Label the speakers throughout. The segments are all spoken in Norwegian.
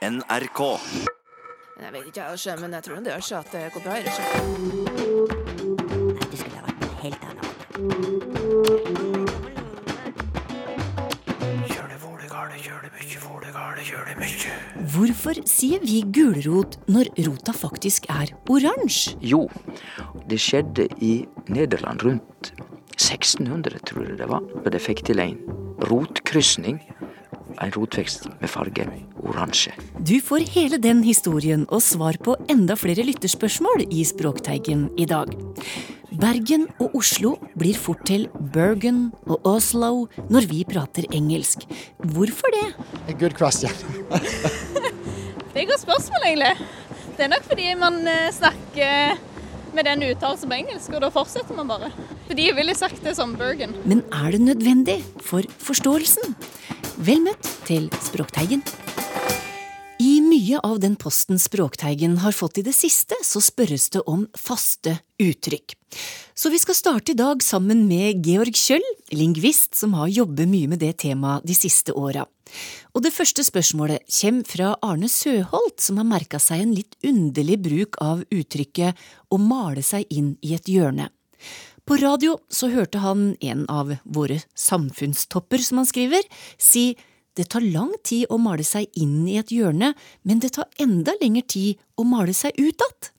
Speaker 1: NRK.
Speaker 2: Jeg vet ikke, jeg, men jeg tror det gjør seg at det går bra. i Røsjø.
Speaker 3: Nei, det skulle ha vært en helt annen måte.
Speaker 4: Hvorfor sier vi gulrot når rota faktisk er oransje?
Speaker 5: Jo, det skjedde i Nederland rundt 1600, tror jeg det var. Og det fikk til en rotkrysning. En rotvekst med fargen oransje.
Speaker 4: Du får hele den historien og svar på enda flere lytterspørsmål i Språkteigen i dag. Bergen og Oslo blir fort til Bergen og Oslo når vi prater engelsk. Hvorfor det?
Speaker 6: A good question.
Speaker 7: Det er et godt spørsmål, egentlig. Det er nok fordi man eh, snakker med den uttalelsen på engelsk, og da fortsetter man bare. Fordi jeg ville sagt det som Bergen.
Speaker 4: Men er det nødvendig for forståelsen? Vel møtt til Språkteigen. I mye av den posten Språkteigen har fått i det siste, så spørres det om faste uttrykk. Så vi skal starte i dag sammen med Georg Kjøll, lingvist som har jobbet mye med det temaet de siste åra. Og det første spørsmålet kommer fra Arne Søholt, som har merka seg en litt underlig bruk av uttrykket å male seg inn i et hjørne. På radio så hørte han en av våre samfunnstopper, som han skriver, si det tar lang tid å male seg inn i et hjørne, men det tar enda lengre tid å male seg ut att.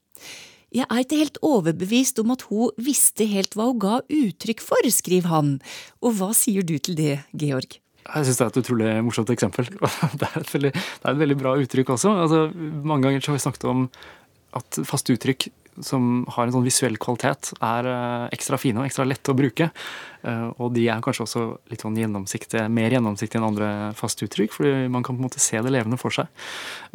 Speaker 4: Jeg er ikke helt overbevist om at hun visste helt hva hun ga uttrykk for, skriver han, og hva sier du til det, Georg?
Speaker 8: Jeg syns det er et utrolig morsomt eksempel. Det er et veldig, er et veldig bra uttrykk også. Altså, mange ganger har vi snakket om at faste uttrykk som har en sånn visuell kvalitet, er eh, ekstra fine og ekstra lette å bruke. Eh, og de er kanskje også litt sånn gjennomsiktige, mer gjennomsiktige enn andre faste uttrykk, fordi man kan på en måte se det levende for seg.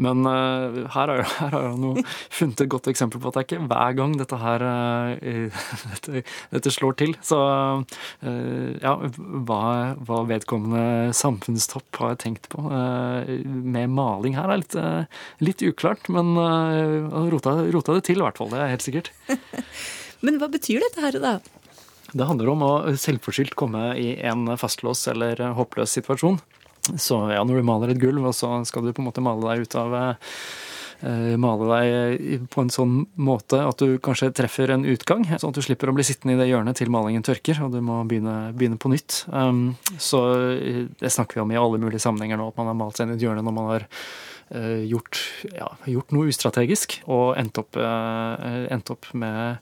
Speaker 8: Men uh, her har jeg, jeg funnet et godt eksempel på at det er ikke hver gang dette her dette, dette, slår til. Så ja, hva, hva, vedkommende samfunnstopp har tenkt på med maling her, er litt, litt uklart. Men rota, rota, det til, i hvert fall. Det er helt sikkert.
Speaker 4: men hva betyr dette her, da?
Speaker 8: Det handler om å selvforskyldt komme i en fastlås eller håpløs situasjon. Så ja, når du maler et gulv, og så skal du på en måte male deg ut av eh, male deg på en sånn måte at du kanskje treffer en utgang, sånn at du slipper å bli sittende i det hjørnet til malingen tørker og du må begynne, begynne på nytt. Um, så eh, det snakker vi om i alle mulige sammenhenger nå, at man har malt seg inn i et hjørne når man har gjort, ja, gjort, noe ustrategisk og endt opp, uh, endt opp med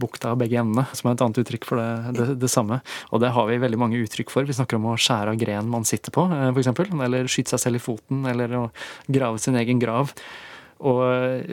Speaker 8: bukta av begge endene, som er et annet uttrykk for det, det, det, samme. Og det har vi veldig mange uttrykk for. Vi snakker om å skjære av grenen man sitter på, eh, f.eks. Eller skyte seg selv i foten, eller å grave sin egen grav. Og eh,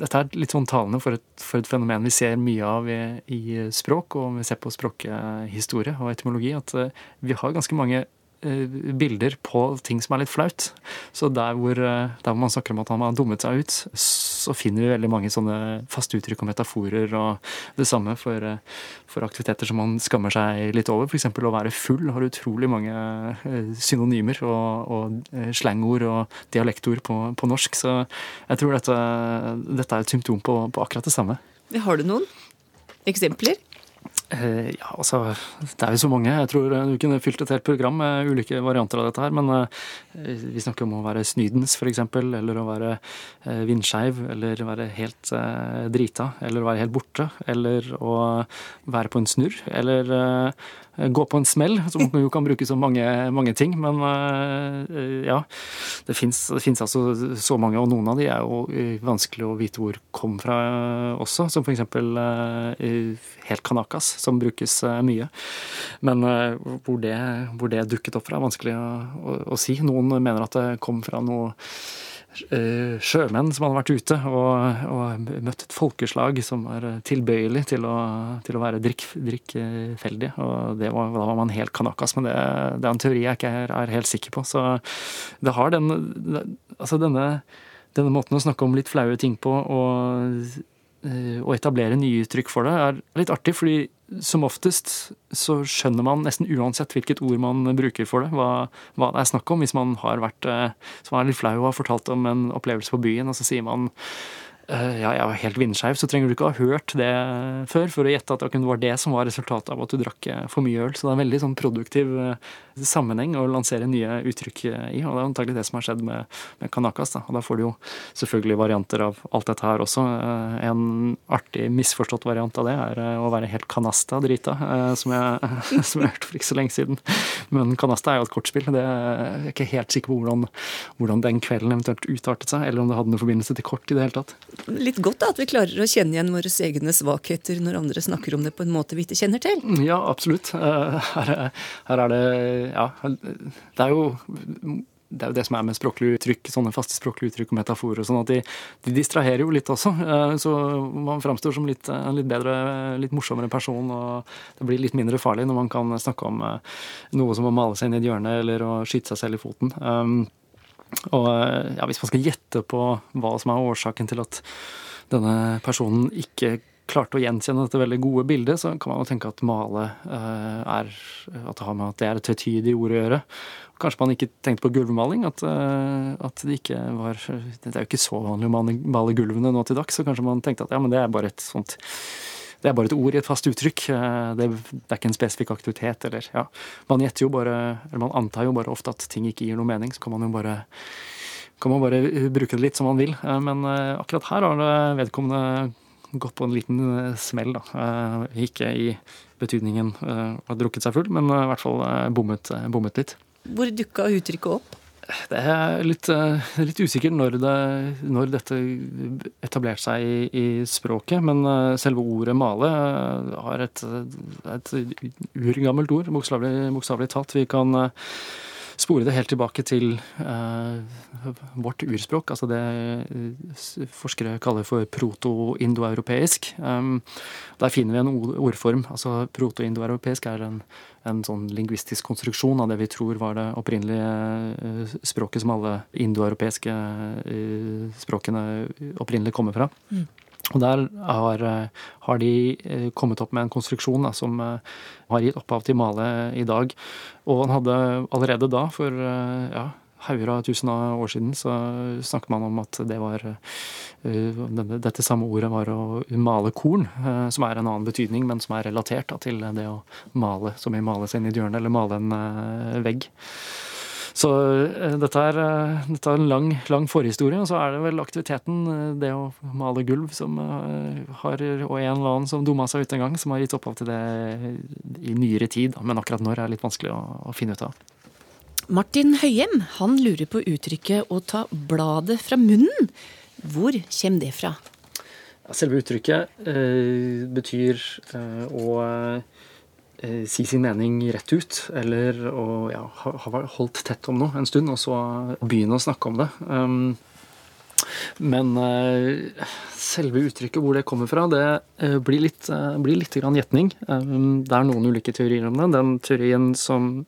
Speaker 8: dette er litt sånn talende for et, for et fenomen vi ser mye av i, i språk, og vi ser på språkhistorie og etymologi, at eh, vi har ganske mange Eh, bilder på ting som er litt flaut. Så der hvor, eh, der hvor, man snakker om at han har dummet seg ut, så finner vi veldig mange sånne faste uttrykk og metaforer og det samme for, eh, for aktiviteter som man skammer seg litt over. F.eks. å være full har utrolig mange synonymer og, og slangord og dialektord på, på, norsk. Så jeg tror dette, dette er et symptom på, på akkurat det samme.
Speaker 4: Har du noen eksempler?
Speaker 8: Eh, ja, altså Det er jo så mange. Jeg tror du kunne fylt et helt program med ulike varianter av dette her. Men eh, vi snakker om å være snydens, f.eks. Eller å være eh, vindskeiv. Eller være helt drita. Eller å være helt borte. Eller å være på en snurr. Eller gå på en smell, som jo kan brukes om mange, mange ting. Men ja, det fins altså så mange, og noen av de er jo vanskelig å vite hvor kom fra også. Som f.eks. helt kanakas som brukes eh, mye. Men eh, hvor det, hvor det dukket opp fra, er vanskelig å, å, å, si. Noen mener at det kom fra noe eh, sjømenn som hadde vært ute og, og, møtt et folkeslag som var tilbøyelig til å, til å være drikk, drikkfeldige. Og var, da var man helt kanakas. Men det, det, er en teori jeg ikke er, er, helt sikker på. Så det har den Altså denne, denne måten å snakke om litt flaue ting på og og etablere nye uttrykk for det, er litt artig, fordi som oftest så skjønner man nesten uansett hvilket ord man bruker for det, hva, hva det er snakk om. Hvis man har vært som er litt flau og har fortalt om en opplevelse på byen, og så sier man eh, ja, jeg var helt vindskeiv, så trenger du ikke ha hørt det før for å gjette at det var det som var resultatet av at du drakk eh, for mye øl. Så det er en veldig sånn produktiv eh, sammenheng å lansere nye uttrykk i, og det er antagelig det som har skjedd med, med Kanakas. Da. Og da får du jo selvfølgelig varianter av alt dette her også. En artig misforstått variant av det er å være helt kanasta drita, som jeg, som jeg hørte for ikke så lenge siden. Men kanasta er jo et kortspill. Det er jeg ikke helt sikker på hvordan, hvordan den kvelden eventuelt utartet seg, eller om det hadde noen forbindelse til kort i det hele tatt.
Speaker 4: Litt godt da, at vi klarer å kjenne igjen våre egne svakheter når andre snakker om det på en måte vi ikke kjenner til.
Speaker 8: Ja, absolutt. Her her, her er det Ja, det er jo det er jo det som er med språklige uttrykk, sånne faste språklige uttrykk og metaforer. sånn at de, de, distraherer jo litt også. Eh, så man framstår som litt, en litt bedre, litt morsommere person. Og det blir litt mindre farlig når man kan snakke om eh, noe som å male seg inn i et hjørne eller å skyte seg selv i foten. Og ja, Hvis man skal gjette på hva som er årsaken til at denne personen ikke klarte å gjenkjenne dette veldig gode bildet, så kan man jo tenke at male uh, er at det har med at det er et tvetydig ord å gjøre. Kanskje man ikke tenkte på gulvmaling. At, uh, at, det ikke var Det er jo ikke så vanlig å male gulvene nå til dags, så kanskje man tenkte at ja, men det er bare et sånt det er bare et ord i et fast uttrykk. Eh, det, er ikke en spesifikk aktivitet. Eller, ja. Man jo bare, eller man antar jo bare ofte at ting ikke gir noe mening. Så kan man jo bare, kan man bare bruke det litt som man vil. Eh, men eh, akkurat her har vedkommende gått på en liten smell. da. Ikke i betydningen har drukket seg full, men i hvert fall bommet, bommet litt.
Speaker 4: Hvor dukka uttrykket opp?
Speaker 8: Det er litt, eh, litt usikkert når, det, når, dette etablerte seg i, i, språket. Men eh, selve ordet male eh, har et, et urgammelt ord, bokstavelig talt. Vi kan spore det helt tilbake til uh, vårt urspråk, altså det uh, forskere kaller for proto-indoeuropeisk. Um, der finner vi en ordform. altså Proto-indoeuropeisk er en, en sånn lingvistisk konstruksjon av det vi tror var det opprinnelige uh, språket som alle indoeuropeiske språkene opprinnelig kommer fra. Mm. Og Der har, har, de kommet opp med en konstruksjon da, som har gitt opphav til Male i dag. Og han hadde allerede da, for eh, ja, hauger av tusen år siden, så snakket man om at det var Dette samme ordet var å male korn, som er en annen betydning, men som er relatert da, til det å male, som i male seg inn i et hjørne, eller male en vegg. Så dette er, dette er, en lang, lang forhistorie. Og så er det vel aktiviteten, det å male gulv, som har, og en eller annen som dumma seg ut en gang, som har gitt opphav til det i nyere tid. Men akkurat når er litt vanskelig å, å finne ut av.
Speaker 4: Martin Høyem han lurer på uttrykket 'å ta bladet fra munnen'. Hvor kommer det fra?
Speaker 8: Selve uttrykket eh, betyr eh, å Eh, si sin mening rett ut, eller å ja, ha holdt tett om noe en stund, og så begynne å snakke om det. Um, men uh, selve uttrykket, hvor det kommer fra, det uh, blir litt, uh, blir litt gjetning. Um, det er noen ulike teorier om det. Den teorien som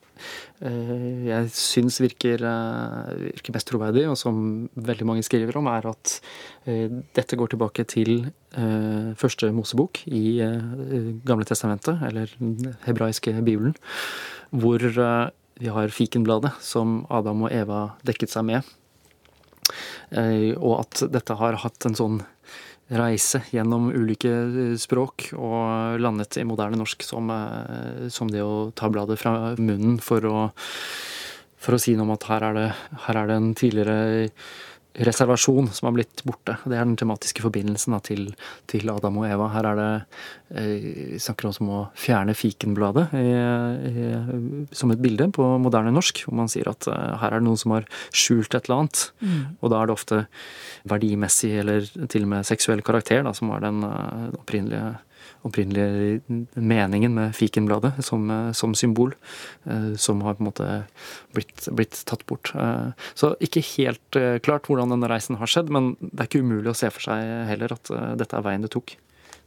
Speaker 8: jeg syns virker, virker, mest troverdig, og som veldig mange skriver om, er at dette går tilbake til første Mosebok i Gamle testamentet, eller den hebraiske bibelen, hvor vi har fikenbladet som Adam og Eva dekket seg med Eh, og at dette har hatt en sånn reise gjennom ulike eh, språk og landet i moderne norsk som, eh, som det å ta bladet fra munnen for å, for å si noe om at her er det, her er det en tidligere reservasjon som har blitt borte. Det er den tematiske forbindelsen da, til, til, Adam og Eva. Her er det Vi snakker også om å fjerne fikenbladet i, i, som et bilde på moderne norsk. Hvor man sier at eh, her er det noen som har skjult et eller annet. Mm. Og da er det ofte verdimessig eller til og med seksuell karakter da, som var den opprinnelige opprinnelige meningen med fikenbladet som, eh, som symbol, eh, som har på en måte blitt, blitt, tatt bort. Eh, så ikke helt klart hvordan denne reisen har skjedd, men det er ikke umulig å se for seg heller at dette er veien det tok.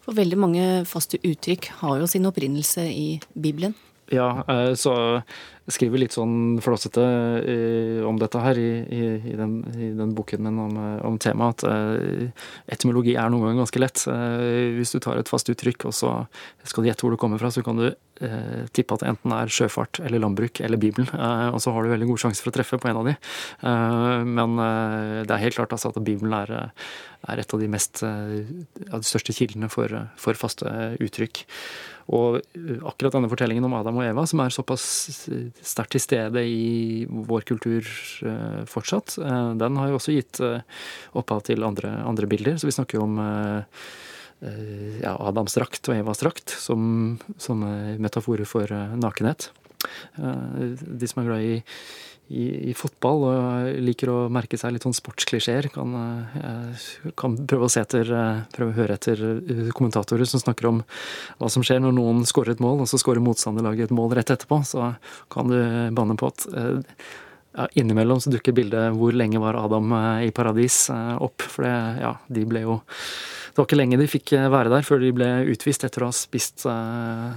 Speaker 4: For veldig mange faste uttrykk har jo sin opprinnelse i Bibelen.
Speaker 8: Ja, så skriver litt sånn flåsete eh, om dette her i, i, i, den, i, den, boken min om, eh, om temaet, at eh, etymologi er noen ganger ganske lett. Hvis du tar et fast uttrykk, og så skal du gjette hvor det kommer fra, så kan du tippe at det enten er sjøfart eller landbruk eller Bibelen. Og så har du veldig god sjanse for å treffe på en av de. men det er helt klart altså, at Bibelen er, er, et av de mest av de største kildene for, for faste uttrykk. Og akkurat denne fortellingen om Adam og Eva, som er såpass sterkt til stede i vår kultur eh, fortsatt, eh, den har jo også gitt opphav til andre, andre bilder. Så vi snakker jo om ja, Adams drakt og Evas drakt som, som metaforer for nakenhet. De som er glad i i, i, fotball og liker å merke seg litt sånn sportsklisjeer, kan, eh, kan, prøve å se etter, eh, prøve å høre etter eh, kommentatorer som snakker om hva som skjer når noen skårer et mål, og så skårer motstanderlaget et mål rett etterpå. Så kan du banne på at ja, innimellom så dukker bildet 'Hvor lenge var Adam i paradis?' opp. For det, ja, de ble jo Det var ikke lenge de fikk være der før de ble utvist etter å ha spist,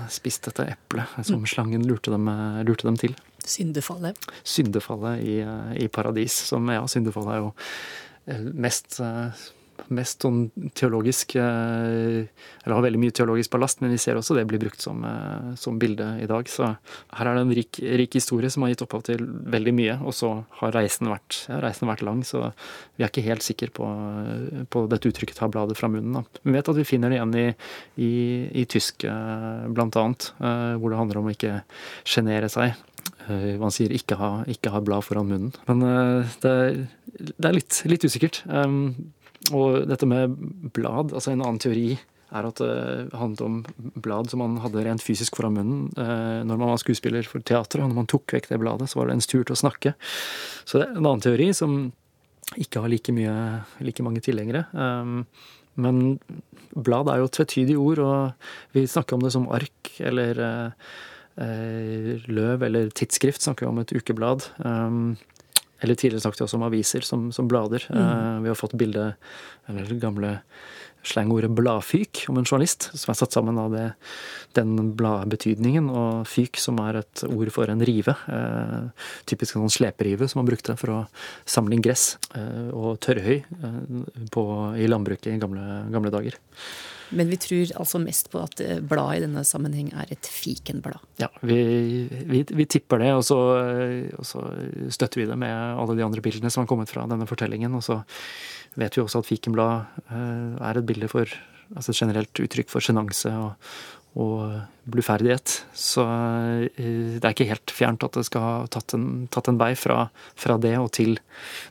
Speaker 8: spist dette eplet som mm. slangen lurte dem, lurte dem til.
Speaker 4: Syndefallet.
Speaker 8: Syndefallet i, i paradis. Som, ja, syndefallet er jo eh, mest eh, mest sånn teologisk eh, Eller har veldig mye teologisk ballast, men vi ser også det blir brukt som, som bilde i dag. Så her er det en rik, rik, historie som har gitt opphav til veldig mye. Og så har reisen vært, ja, reisen vært lang, så vi er ikke helt sikre på, på dette uttrykket 'ta bladet fra munnen'. Da. Vi vet at vi finner det igjen i, i, i tysk, blant annet, hvor det handler om å ikke sjenere seg. Eh, man sier ikke ha, ikke ha blad foran munnen. Men eh, det er, det er litt, litt, usikkert. Og dette med blad, altså en annen teori er at det handlet om blad som man hadde rent fysisk foran munnen eh, når man var skuespiller for teatret. Og når man tok vekk det bladet, så var det ens tur til å snakke. Så det er en annen teori som ikke har like, mye, like mange tilhengere. Men blad er jo et tvetydig ord, og vi snakker om det som ark eller Eh, løv eller tidsskrift snakker vi om et ukeblad. Um, eller tidligere snakket vi også om aviser som, som blader. Mm. Uh, vi har fått bilde, eller det gamle slangordet bladfyk om en journalist, som er satt sammen av det, den bladbetydningen, og fyk som er et ord for en rive. Uh, typisk en sånn sleperive som man brukte for å samle inn gress. Og tørrhøy på, i landbruket i gamle, gamle dager.
Speaker 4: Men vi tror altså mest på at eh, bladet i denne sammenheng er et fikenblad.
Speaker 8: Ja, vi, vi, vi tipper det, og så, og så, støtter vi det med alle de andre bildene som har kommet fra denne fortellingen. Og så vet vi også at fikenblad eh, er et bilde for altså et generelt uttrykk for sjenanse og, og bluferdighet. Så eh, det er ikke helt fjernt at det skal ha tatt en, tatt en vei fra, fra, det og til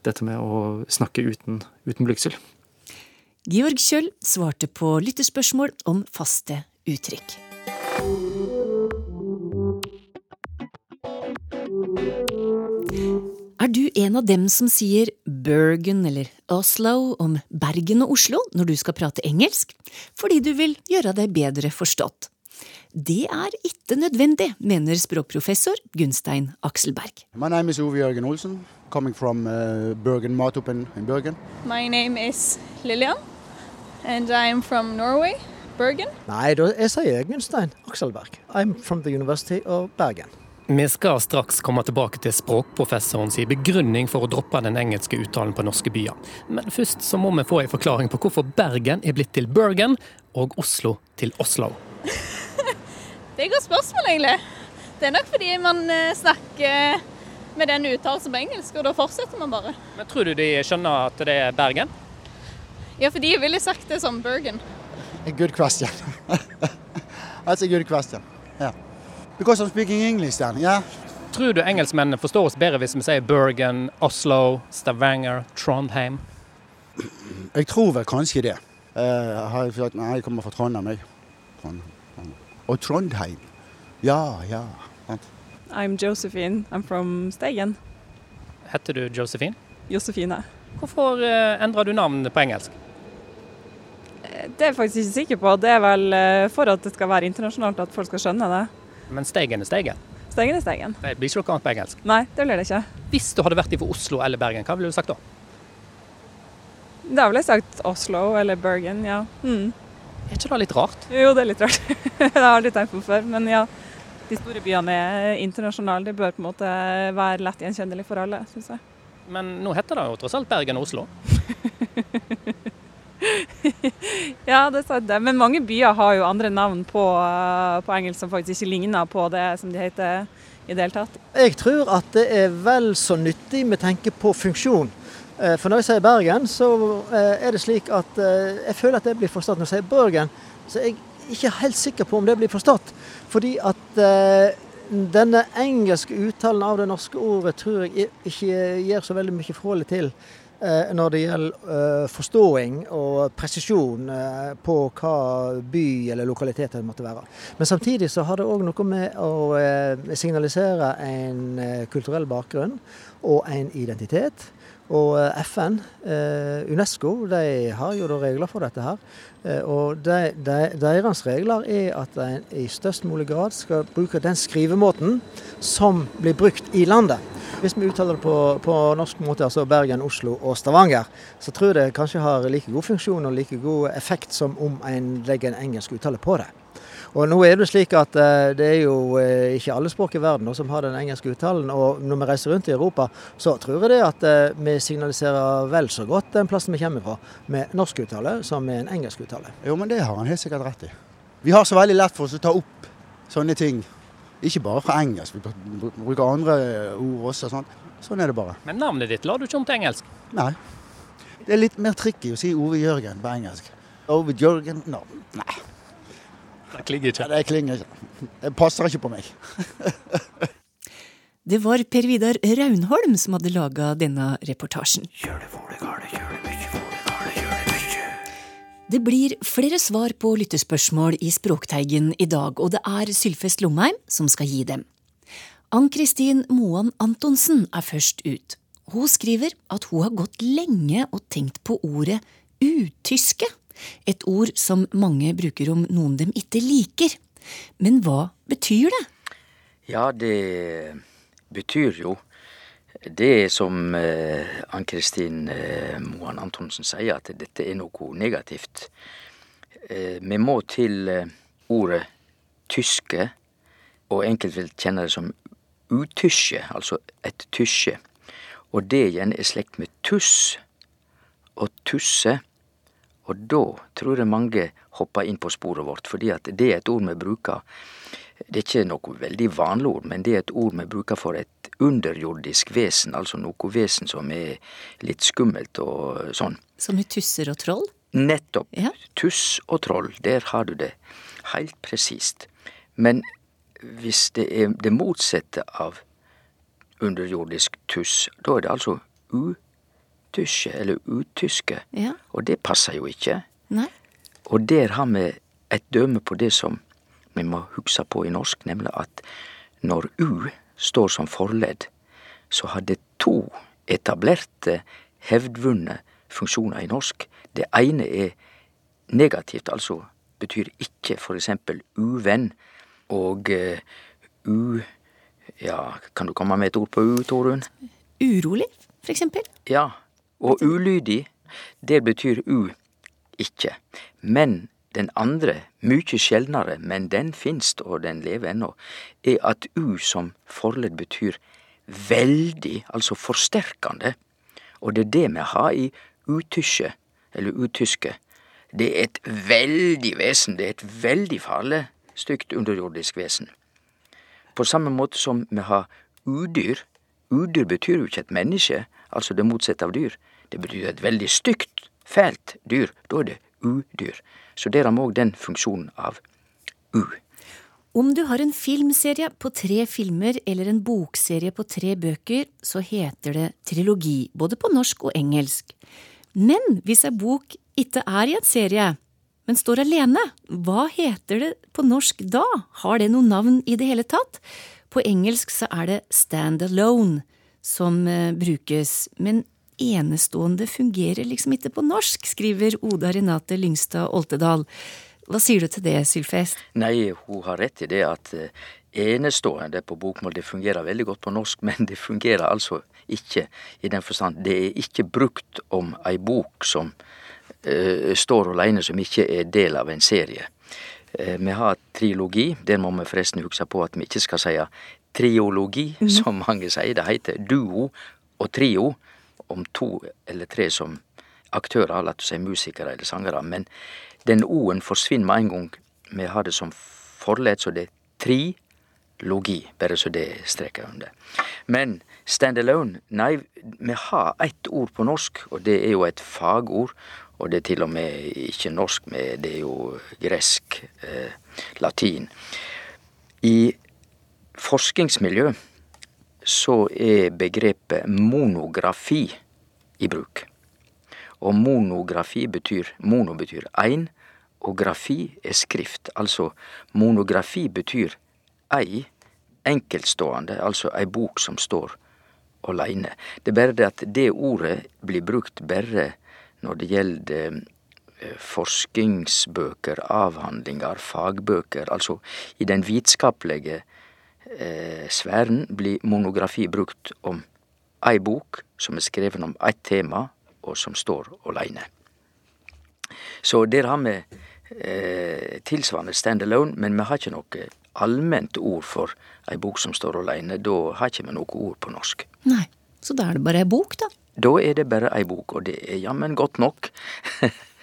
Speaker 8: dette med å snakke uten, uten blygsel.
Speaker 4: Georg Kjøll svarte på lyttespørsmål om faste uttrykk. Er du en av dem som sier Bergen eller Oslo om Bergen og Oslo når du skal prate engelsk, fordi du vil gjøre deg bedre forstått? Det er ikke nødvendig, mener språkprofessor Gunstein Akselberg.
Speaker 1: My name is Uwe Jørgen Olsen, coming from uh, Bergen, Matupen in Bergen.
Speaker 7: My name is Lillian and I'm from Norway, Bergen.
Speaker 6: Nei, da, jeg sier Gunstein Akselberg. I'm from the University of Bergen.
Speaker 9: Vi skal straks komme tilbake til språkprofessorens begrunning for å droppe den engelske uttalen på norske byer. Men først så må vi få en forklaring på hvorfor Bergen er blitt til Bergen og Oslo til Oslo.
Speaker 7: det er et godt spørsmål, egentlig. Det er nok fordi man eh, snakker med den uttalelsen på engelsk, og da fortsetter man bare.
Speaker 9: Men Tror du de skjønner at det er Bergen?
Speaker 7: Ja, for de ville sagt det som Bergen.
Speaker 1: A good question. That's a good question. Yeah. Because I'm speaking English then, yeah.
Speaker 9: Tror du engelskmennene forstår oss bedre hvis vi sier Bergen, Oslo, Stavanger, Trondheim?
Speaker 1: Jeg tror vel kanskje det. Uh, jeg har sagt, nei, jeg kommer fra Trondheim, jeg. Og Trondheim. Ja, ja.
Speaker 10: I'm Josephine. I'm from Steigen.
Speaker 9: Heter du Josephine?
Speaker 10: Josefine.
Speaker 9: Hvorfor uh, endrer du navn på engelsk?
Speaker 10: Det er jeg faktisk ikke sikker på. Det er vel eh, for at det skal være internasjonalt, at folk skal skjønne det.
Speaker 9: Men Steigen er Steigen?
Speaker 10: Steigen er Steigen.
Speaker 9: Det blir ikke noe annet på engelsk?
Speaker 10: Nei, det blir det ikke.
Speaker 9: Hvis du hadde vært i Oslo eller Bergen, hva ville du sagt da?
Speaker 10: Da ville jeg sagt Oslo eller Bergen, ja. Mm.
Speaker 9: Er ikke det litt rart?
Speaker 10: Jo, det er litt rart. det har jeg aldri tenkt på før, men ja. de store byene er internasjonale. De bør på en måte være lett gjenkjennelig for alle, syns jeg.
Speaker 9: Men nå heter det jo tross alt Bergen og Oslo.
Speaker 10: Ja, det sant det. Men mange byer har jo andre navn på, eh, på engelsk som faktisk ikke ligner på det som de heter i det hele tatt.
Speaker 6: Jeg tror at det er vel så nyttig med tenke på funksjon. Eh, For når jeg sier Bergen, så eh, er det slik at jeg føler at det blir forstått. Når jeg sier Bergen, så er jeg ikke helt sikker på om det blir forstått. Fordi at denne engelske uttalen av det norske ordet tror jeg ikke gir så veldig mye forhold til når det gjelder eh, forståing og presisjon eh, på hva by eller lokalitet det måtte være. Men samtidig så har det òg noe med å eh, signalisere en eh, kulturell bakgrunn og en identitet. Og eh, FN, eh, Unesco, de har jo da regler for dette her. Eh, Og de, de, deres regler er at en i størst mulig grad skal bruke den skrivemåten som blir brukt i landet. Hvis vi uttaler det på, på norsk måte, altså Bergen, Oslo og Stavanger, så tror jeg det kanskje har like god funksjon og like god effekt som om en legger en engelsk uttale på det. Og nå er det slik at eh, det er jo eh, ikke alle språk i verden som har den engelske uttalen. Og når vi reiser rundt i Europa, så tror jeg det at eh, vi signaliserer vel så godt den plassen vi kommer fra med norsk uttale som med en engelsk uttale.
Speaker 1: Jo, men det har han helt sikkert rett i. Vi har så veldig lett for oss å ta opp sånne ting. Ikke bare fra engelsk, vi bruker andre ord også. Sånn, sånn er det bare.
Speaker 9: Men navnet ditt la du ikke om til engelsk.
Speaker 1: Nei. Det er litt mer tricky å si Ove Jørgen på engelsk. Ove Jørgen no. Nei.
Speaker 9: Det klinger ikke.
Speaker 1: Det klinger ikke. Det passer ikke på meg.
Speaker 4: Det var Per Vidar Raunholm som hadde laga denne reportasjen. Det blir flere svar på lyttespørsmål i Språkteigen i dag, og det er Sylfest Lomheim som skal gi dem. Ann-Kristin Moan Antonsen er først ut. Hun skriver at hun har gått lenge og tenkt på ordet utyske, et ord som mange bruker om noen dem ikke liker. Men hva betyr det?
Speaker 5: Ja, det betyr jo det som eh, Ann-Kristin eh, Moan Antonsen sier, at dette er noe negativt. Eh, vi må til ordet tyske, og enkelte vil kjenne det som utysje, altså et tysje. Og det igjen er slekt med tuss og tusse. Og da tror jeg mange hopper inn på sporet vårt, fordi at det er et ord vi bruker Det er ikke noe veldig vanlig ord, men det er et ord vi bruker for et underjordisk vesen, altså noe vesen som er litt skummelt og sånn.
Speaker 4: Som i tusser og troll?
Speaker 5: Nettopp.
Speaker 4: Ja.
Speaker 5: Tuss og troll, der har du det. Heilt presist. Men hvis det er det motsatte av underjordisk tuss, da er det altså utysje, eller utyske.
Speaker 4: Ja.
Speaker 5: Og det passer jo ikke.
Speaker 4: Nei.
Speaker 5: Og der har vi et døme på det som vi må huske på i norsk, nemlig at når U står som forledd, så har det to etablerte, hevdvunne funksjoner i norsk. Det ene er negativt, altså betyr ikke for eksempel uvenn og uh, u... Ja, kan du komme med et ord på u, Torunn?
Speaker 4: Urolig, for eksempel?
Speaker 5: Ja, og ulydig, det betyr u ikke. Men den andre, mykje sjeldnere, men den finst og den lever ennå, er at u som forledd betyr veldig, altså forsterkende. Og det er det vi har i utysje, eller utyske. Det er et veldig vesen, det er et veldig farlig, stygt underjordisk vesen. På samme måte som vi har udyr. Udyr betyr jo ikke et menneske, altså det motsatte av dyr. Det betyr et veldig stygt, fælt dyr. Da er det udyr. Så der har vi òg den funksjonen av u.
Speaker 4: Om du har en filmserie på tre filmer eller en bokserie på tre bøker, så heter det trilogi, både på norsk og engelsk. Men hvis ei bok ikke er i en serie, men står alene, hva heter det på norsk da? Har det noe navn i det hele tatt? På engelsk så er det stand alone som eh, brukes, men enestående fungerer liksom ikke på norsk, skriver Oda Renate Lyngstad Oltedal. Hva sier du til det, Sylfest?
Speaker 5: Nei, hun har rett i det at eh, enestående på bokmål det fungerer veldig godt på norsk, men det fungerer altså ikke i den forstand Det er ikke brukt om ei bok som eh, står alene, som ikke er del av en serie. Eh, vi har trilogi. Der må vi forresten huske på at vi ikke skal si triologi, mm. som mange sier. Det heter duo og trio om to eller tre som aktører, la oss si musikere eller sangere. Men den O-en forsvinner med en gang vi har det som forledd, så det er trilogi. Bare så det streker under. Men stand alone, nei, vi har ett ord på norsk, og det er jo et fagord. Og det er til og med ikke norsk, men det er jo gresk, eh, latin. I forskningsmiljø så er begrepet monografi i bruk. Og monografi betyr Mono betyr ein, og grafi er skrift. Altså monografi betyr ei enkeltstående, altså ei bok som står aleine. Det er bare det at det ordet blir brukt bare når det gjelder eh, forskningsbøker, avhandlinger, fagbøker. Altså i den vitenskapelige sfæren blir monografi brukt om ei bok som er skreven om eitt tema, og som står aleine. Så der har vi eh, tilsvarende stand alone, men vi har ikke noe allment ord for ei bok som står aleine. Da har ikke vi noe ord på norsk.
Speaker 4: Nei, så da er det bare ei bok, da?
Speaker 5: Da er det bare ei bok, og det er jammen godt nok.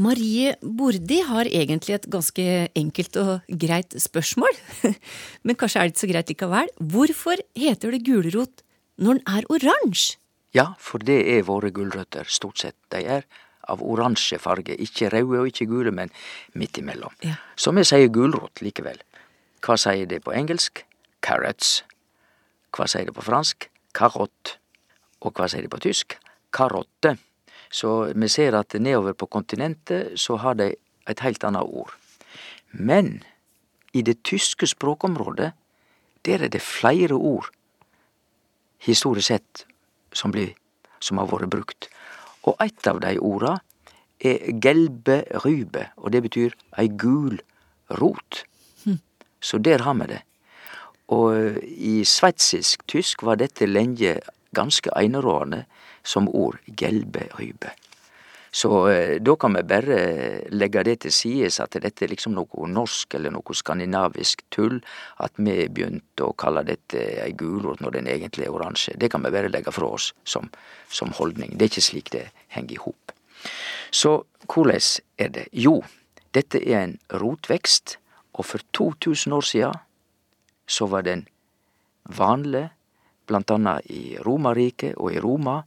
Speaker 4: Marie Bordi har egentlig et ganske enkelt og greit spørsmål, men kanskje er det ikke så greit likevel. Hvorfor heter det gulrot når den er oransje?
Speaker 5: Ja, for det er våre gulrøtter, stort sett. De er av oransje farge, ikke røde og ikke gule, men midt imellom. Ja. Så vi sier gulrot likevel. Hva sier det på engelsk? Carrots. Hva sier det på fransk? Karott. Og hva sier det på tysk? Karotte. Så vi ser at nedover på kontinentet så har de et helt annet ord. Men i det tyske språkområdet, der er det flere ord, historisk sett, som, blir, som har vært brukt. Og eit av de orda er gelbe rube og det betyr ei gul rot. Hm. Så der har vi det. Og i sveitsisk tysk var dette lenge ganske einerådende som ord gelbehøybe. Så eh, da kan vi bare legge det til sides at dette er liksom noe norsk eller noe skandinavisk tull. At vi begynte å kalle dette ei gulrot når den egentlig er oransje. Det kan vi bare legge fra oss som, som holdning. Det er ikke slik det henger i hop. Så hvordan er det? Jo, dette er en rotvekst, og for 2000 år siden så var den vanlig blant annet i Romerriket og i Roma,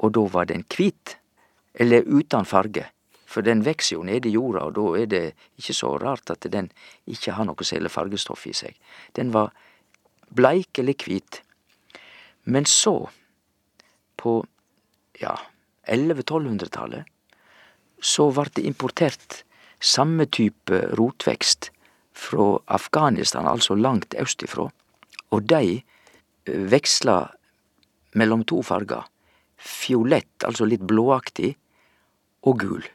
Speaker 5: og da var den hvit, eller uten farge. For den vokser jo nede i jorda, og da er det ikke så rart at den ikke har noe særlig fargestoff i seg. Den var bleik eller hvit. Men så, på ja, 1100-1200-tallet, så vart det importert samme type rotvekst fra Afghanistan, altså langt østifrå, og de veksla mellom to farger. Fiolett, altså litt blåaktig, og gul.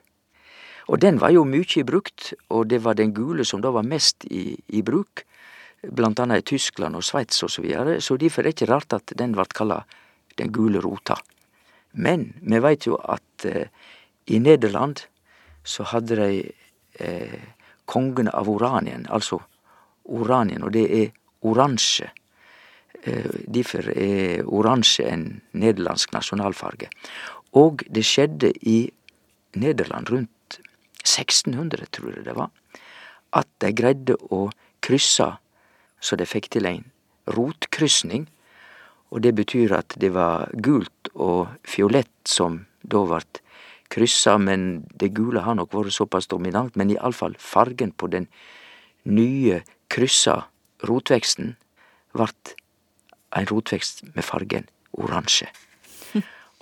Speaker 5: Og den var jo mykje brukt, og det var den gule som da var mest i, i bruk, blant annet i Tyskland og Sveits og så videre, så derfor er det ikke rart at den vart kalla den gule rota. Men vi veit jo at eh, i Nederland så hadde de eh, kongen av Oranien, altså Oranien, og det er oransje. Eh, derfor er oransje en nederlandsk nasjonalfarge. Og det skjedde i Nederland rundt 1600, tror jeg det var, at de greide å krysse så de fikk til en rotkrysning. Og det betyr at det var gult og fiolett som da vart kryssa, men det gule har nok vært såpass dominant. Men iallfall fargen på den nye kryssa rotveksten vart en rotvekst med fargen oransje.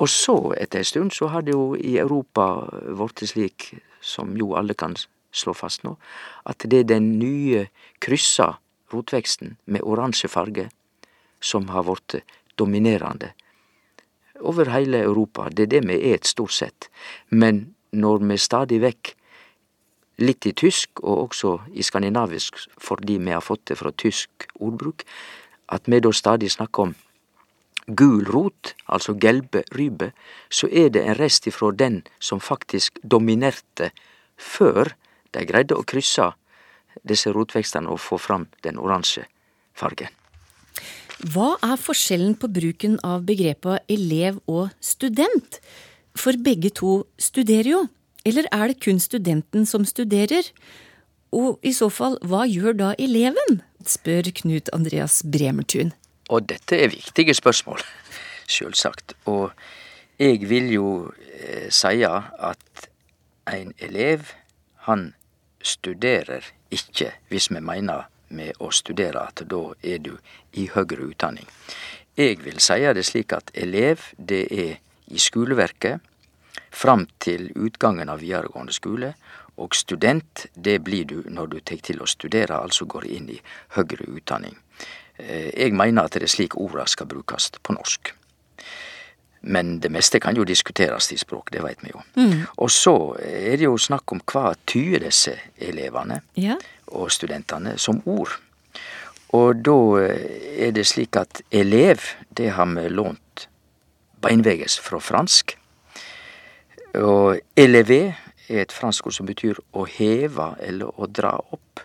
Speaker 5: Og så, etter en stund, så har det jo i Europa blitt slik, som jo alle kan slå fast nå, at det er den nye kryssa rotveksten med oransje farge som har blitt dominerende over hele Europa. Det er det vi et, stort sett. Men når vi stadig vekk, litt i tysk og også i skandinavisk fordi vi har fått det fra tysk ordbruk, at vi da stadig snakker om gul rot, altså gelberybe, så er det en rest ifra den som faktisk dominerte før de greide å krysse disse rotvekstene og få fram den oransje fargen.
Speaker 4: Hva er forskjellen på bruken av begrepet elev og student? For begge to studerer jo. Eller er det kun studenten som studerer? Og i så fall, hva gjør da eleven? Spør Knut Andreas Bremertun.
Speaker 5: Og dette er viktige spørsmål, sjølsagt. Og jeg vil jo eh, si at en elev, han studerer ikke hvis vi mener med å studere at da er du i høgre utdanning. Jeg vil si det slik at elev, det er i skoleverket fram til utgangen av videregående skole. Og student, det blir du når du tar til å studere, altså går inn i høgre utdanning. Eh, jeg mener at det er slik orda skal brukes på norsk. Men det meste kan jo diskuteres i språk, det veit vi jo. Mm. Og så er det jo snakk om hva tyder disse elevene ja. og studentene som ord. Og da er det slik at elev, det har vi lånt beinveges fra fransk. Og elevé er et fransk ord som betyr å heve eller å dra opp.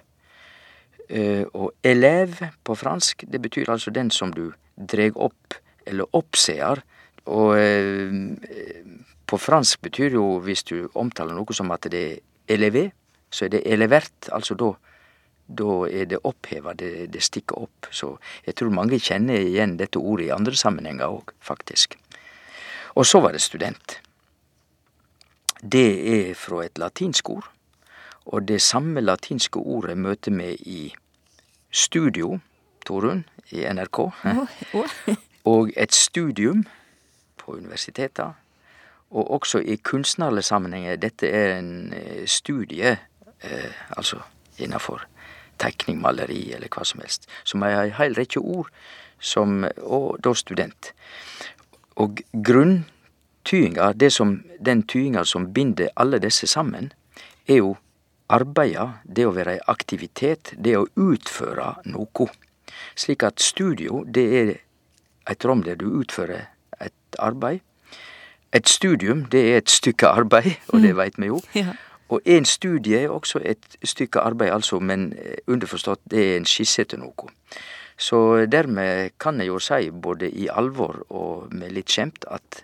Speaker 5: Eh, og elev på fransk, det betyr altså den som du dreg opp eller oppseer. Og eh, på fransk betyr jo, hvis du omtaler noe som at det er elevé, så er det elevert. Altså da, da er det oppheva, det, det stikker opp. Så jeg tror mange kjenner igjen dette ordet i andre sammenhenger òg, faktisk. Og så var det student. Det er fra et latinsk ord, og det samme latinske ordet møter vi i studio, Torunn, i NRK. Og et studium på universitetet Og også i kunstnerlige sammenhenger. Dette er en eh, studie, eh, altså innafor tegning, maleri eller hva som helst. Som er ei heil rekkje ord, som, og da student. Og grunn tyinga, det som, den tyinga som binder alle disse sammen, er jo arbeida, det å være i aktivitet, det å utføre noe. Slik at studio, det er et rom der du utfører et arbeid. Et studium, det er et stykke arbeid, og det mm. veit vi jo. Ja. Og en studie er også et stykke arbeid, altså, men eh, underforstått, det er en skisse til noe. Så dermed kan jeg jo si, både i alvor og med litt skjemt, at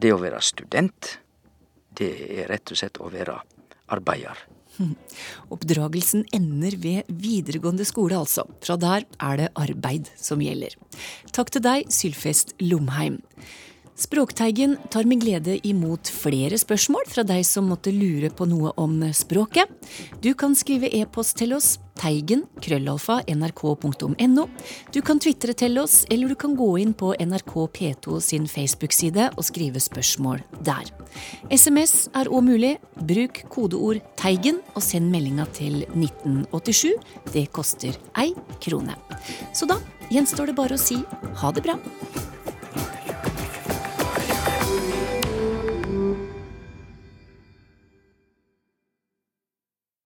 Speaker 5: det å være student, det er rett og slett å være arbeider.
Speaker 4: Oppdragelsen ender ved videregående skole, altså. Fra der er det arbeid som gjelder. Takk til deg, Sylfest Lomheim. Språkteigen tar med glede imot flere spørsmål fra deg som måtte lure på noe om språket. Du kan skrive e-post til oss teigen krøllalfa nrk.no. Du kan tvitre til oss, eller du kan gå inn på NRK P2 sin Facebook-side og skrive spørsmål der. SMS er òg mulig. Bruk kodeord 'Teigen' og send meldinga til 1987. Det koster ei krone. Så da gjenstår det bare å si ha det bra.